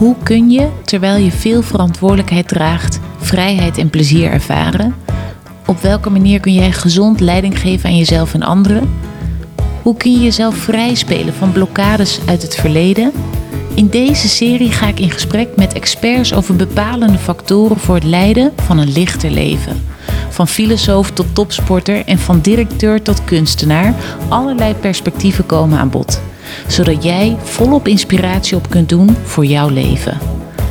Hoe kun je, terwijl je veel verantwoordelijkheid draagt, vrijheid en plezier ervaren? Op welke manier kun jij gezond leiding geven aan jezelf en anderen? Hoe kun je jezelf vrij spelen van blokkades uit het verleden? In deze serie ga ik in gesprek met experts over bepalende factoren voor het leiden van een lichter leven. Van filosoof tot topsporter en van directeur tot kunstenaar, allerlei perspectieven komen aan bod. Zodat jij volop inspiratie op kunt doen voor jouw leven.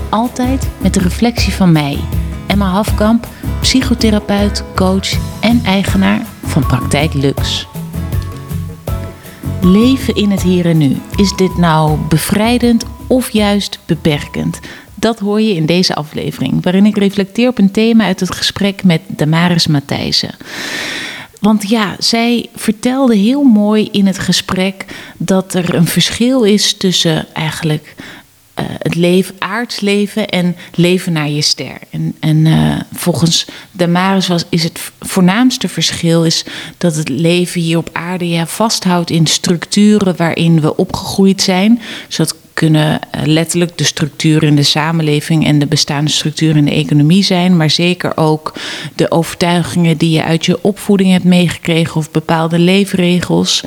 Altijd met de reflectie van mij, Emma Hafkamp, psychotherapeut, coach en eigenaar van Praktijk Lux. Leven in het hier en nu. Is dit nou bevrijdend of juist beperkend? Dat hoor je in deze aflevering, waarin ik reflecteer op een thema uit het gesprek met Damaris Matthijssen. Want ja, zij vertelde heel mooi in het gesprek dat er een verschil is tussen eigenlijk uh, het leven, aards leven en leven naar je ster. En, en uh, volgens Damaris was, is het voornaamste verschil is dat het leven hier op aarde ja, vasthoudt in structuren waarin we opgegroeid zijn. Zodat kunnen eh, letterlijk de structuur in de samenleving en de bestaande structuur in de economie zijn, maar zeker ook de overtuigingen die je uit je opvoeding hebt meegekregen of bepaalde leefregels.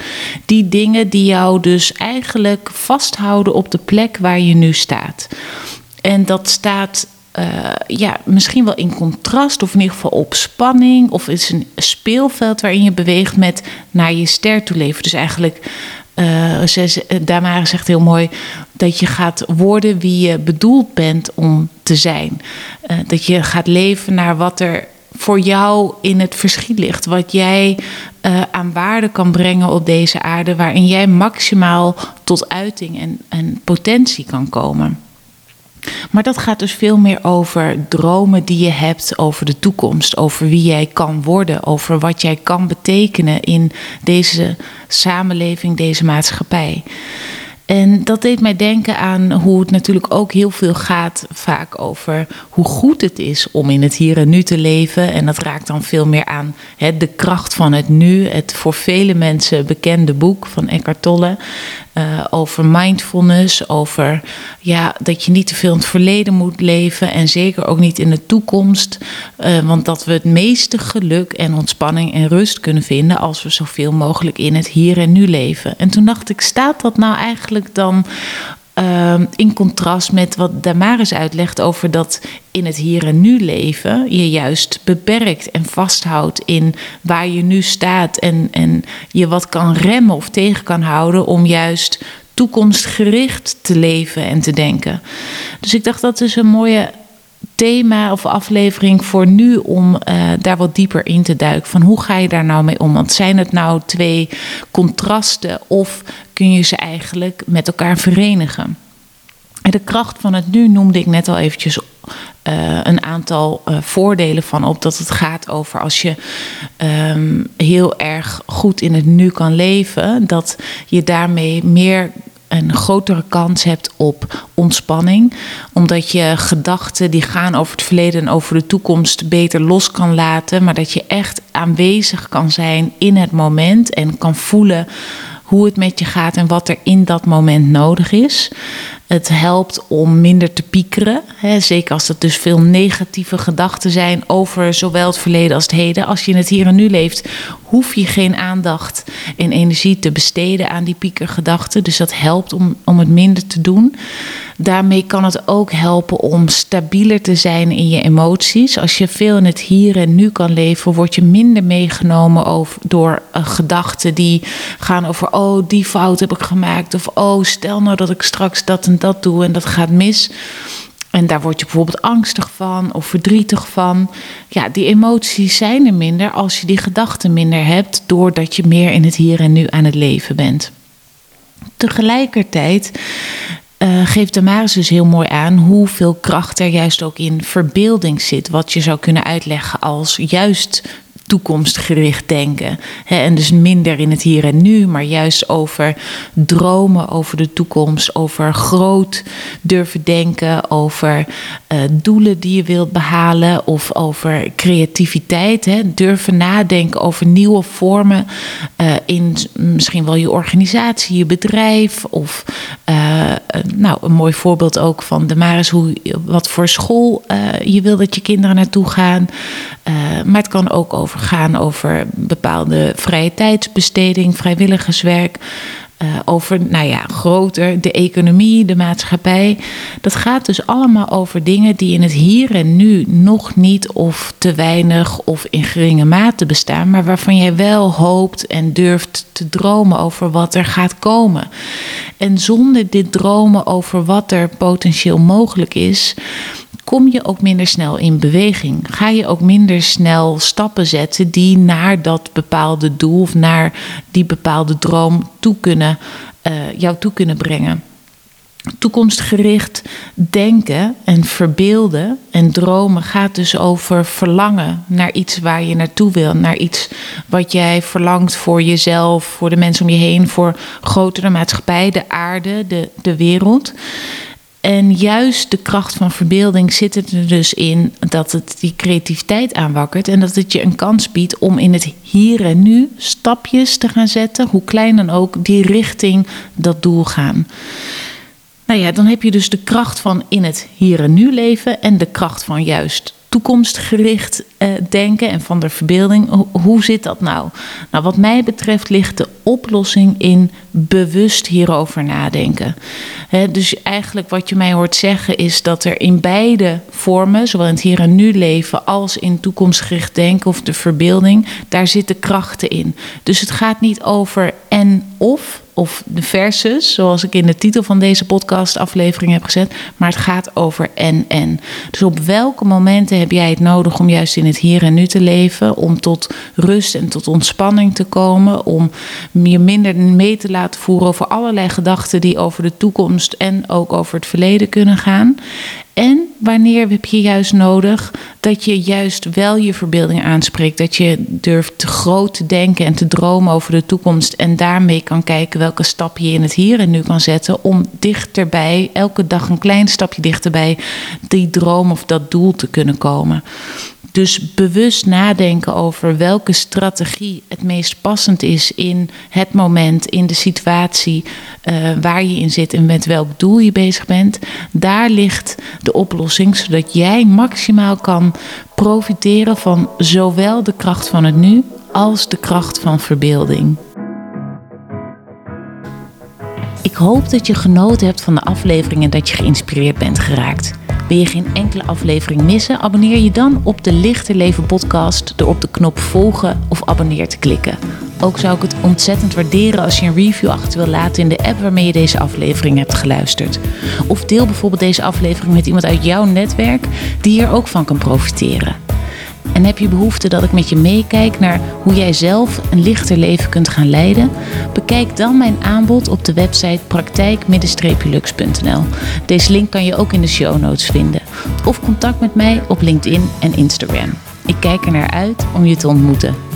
Die dingen die jou dus eigenlijk vasthouden op de plek waar je nu staat. En dat staat uh, ja, misschien wel in contrast, of in ieder geval op spanning, of is een speelveld waarin je beweegt met naar je ster toe leven. Dus eigenlijk uh, ze, Damara zegt heel mooi dat je gaat worden wie je bedoeld bent om te zijn. Uh, dat je gaat leven naar wat er voor jou in het verschiet ligt. Wat jij aan waarde kan brengen op deze aarde, waarin jij maximaal tot uiting en, en potentie kan komen. Maar dat gaat dus veel meer over dromen die je hebt, over de toekomst, over wie jij kan worden, over wat jij kan betekenen in deze samenleving, deze maatschappij. En dat deed mij denken aan hoe het natuurlijk ook heel veel gaat, vaak over hoe goed het is om in het hier en nu te leven. En dat raakt dan veel meer aan hè, de kracht van het nu. Het voor vele mensen bekende boek van Eckhart Tolle. Uh, over mindfulness, over ja, dat je niet te veel in het verleden moet leven en zeker ook niet in de toekomst. Uh, want dat we het meeste geluk en ontspanning en rust kunnen vinden als we zoveel mogelijk in het hier en nu leven. En toen dacht ik, staat dat nou eigenlijk dan uh, in contrast met wat Damaris uitlegt over dat in het hier en nu leven je juist beperkt en vasthoudt in waar je nu staat en, en je wat kan remmen of tegen kan houden om juist toekomstgericht te leven en te denken. Dus ik dacht dat is een mooie thema of aflevering voor nu om uh, daar wat dieper in te duiken. Van hoe ga je daar nou mee om? Want zijn het nou twee contrasten of kun je ze eigenlijk met elkaar verenigen? En de kracht van het nu noemde ik net al eventjes uh, een aantal uh, voordelen van op. Dat het gaat over als je um, heel erg goed in het nu kan leven, dat je daarmee meer een grotere kans hebt op ontspanning. Omdat je gedachten die gaan over het verleden en over de toekomst beter los kan laten. Maar dat je echt aanwezig kan zijn in het moment en kan voelen hoe het met je gaat en wat er in dat moment nodig is. Het helpt om minder te piekeren. Hè, zeker als er dus veel negatieve gedachten zijn over zowel het verleden als het heden. Als je in het hier en nu leeft, hoef je geen aandacht en energie te besteden aan die piekergedachten. Dus dat helpt om, om het minder te doen. Daarmee kan het ook helpen om stabieler te zijn in je emoties. Als je veel in het hier en nu kan leven, word je minder meegenomen over, door uh, gedachten die gaan over: oh, die fout heb ik gemaakt. Of oh, stel nou dat ik straks dat en dat doe en dat gaat mis. En daar word je bijvoorbeeld angstig van of verdrietig van. Ja, die emoties zijn er minder als je die gedachten minder hebt, doordat je meer in het hier en nu aan het leven bent. Tegelijkertijd uh, geeft Damaris dus heel mooi aan hoeveel kracht er juist ook in verbeelding zit. Wat je zou kunnen uitleggen als juist toekomstgericht denken. en dus minder in het hier en nu, maar juist over dromen over de toekomst, over groot durven denken, over uh, doelen die je wilt behalen of over creativiteit. Durven nadenken over nieuwe vormen uh, in misschien wel je organisatie, je bedrijf. Of uh, nou, een mooi voorbeeld ook van de Maris, hoe, wat voor school je wil dat je kinderen naartoe gaan. maar het kan ook over gaan over bepaalde vrije tijdsbesteding, vrijwilligerswerk. Uh, over, nou ja, groter, de economie, de maatschappij. Dat gaat dus allemaal over dingen die in het hier en nu nog niet of te weinig of in geringe mate bestaan, maar waarvan jij wel hoopt en durft te dromen over wat er gaat komen. En zonder dit dromen over wat er potentieel mogelijk is, kom je ook minder snel in beweging. Ga je ook minder snel stappen zetten die naar dat bepaalde doel of naar die bepaalde droom toe kunnen, uh, jou toe kunnen brengen. Toekomstgericht denken en verbeelden en dromen gaat dus over verlangen naar iets waar je naartoe wil, naar iets wat jij verlangt voor jezelf, voor de mensen om je heen, voor grotere maatschappij, de aarde, de, de wereld. En juist de kracht van verbeelding zit er dus in dat het die creativiteit aanwakkert en dat het je een kans biedt om in het hier en nu stapjes te gaan zetten, hoe klein dan ook, die richting dat doel gaan. Nou ja, dan heb je dus de kracht van in het hier en nu leven en de kracht van juist toekomstgericht eh, denken en van de verbeelding. Hoe zit dat nou? Nou, wat mij betreft ligt de oplossing in bewust hierover nadenken. dus eigenlijk wat je mij hoort zeggen is dat er in beide vormen, zowel in het hier en nu leven als in toekomstgericht denken of de verbeelding, daar zitten krachten in. Dus het gaat niet over en of of de versus, zoals ik in de titel van deze podcast-aflevering heb gezet. Maar het gaat over en en. Dus op welke momenten heb jij het nodig om juist in het hier en nu te leven? Om tot rust en tot ontspanning te komen? Om je minder mee te laten voeren over allerlei gedachten die over de toekomst en ook over het verleden kunnen gaan? En wanneer heb je juist nodig dat je juist wel je verbeelding aanspreekt. Dat je durft te groot te denken en te dromen over de toekomst. En daarmee kan kijken welke stap je in het hier en nu kan zetten. Om dichterbij, elke dag een klein stapje dichterbij, die droom of dat doel te kunnen komen. Dus bewust nadenken over welke strategie het meest passend is in het moment, in de situatie uh, waar je in zit en met welk doel je bezig bent. Daar ligt de oplossing, zodat jij maximaal profiteren van zowel de kracht van het nu als de kracht van verbeelding. Ik hoop dat je genoten hebt van de aflevering en dat je geïnspireerd bent geraakt. Wil je geen enkele aflevering missen? Abonneer je dan op de Lichter Leven podcast door op de knop volgen of abonneer te klikken. Ook zou ik het ontzettend waarderen als je een review achter wil laten in de app waarmee je deze aflevering hebt geluisterd. Of deel bijvoorbeeld deze aflevering met iemand uit jouw netwerk die hier ook van kan profiteren. En heb je behoefte dat ik met je meekijk naar hoe jij zelf een lichter leven kunt gaan leiden? Bekijk dan mijn aanbod op de website praktijk-lux.nl. Deze link kan je ook in de show notes vinden. Of contact met mij op LinkedIn en Instagram. Ik kijk er naar uit om je te ontmoeten.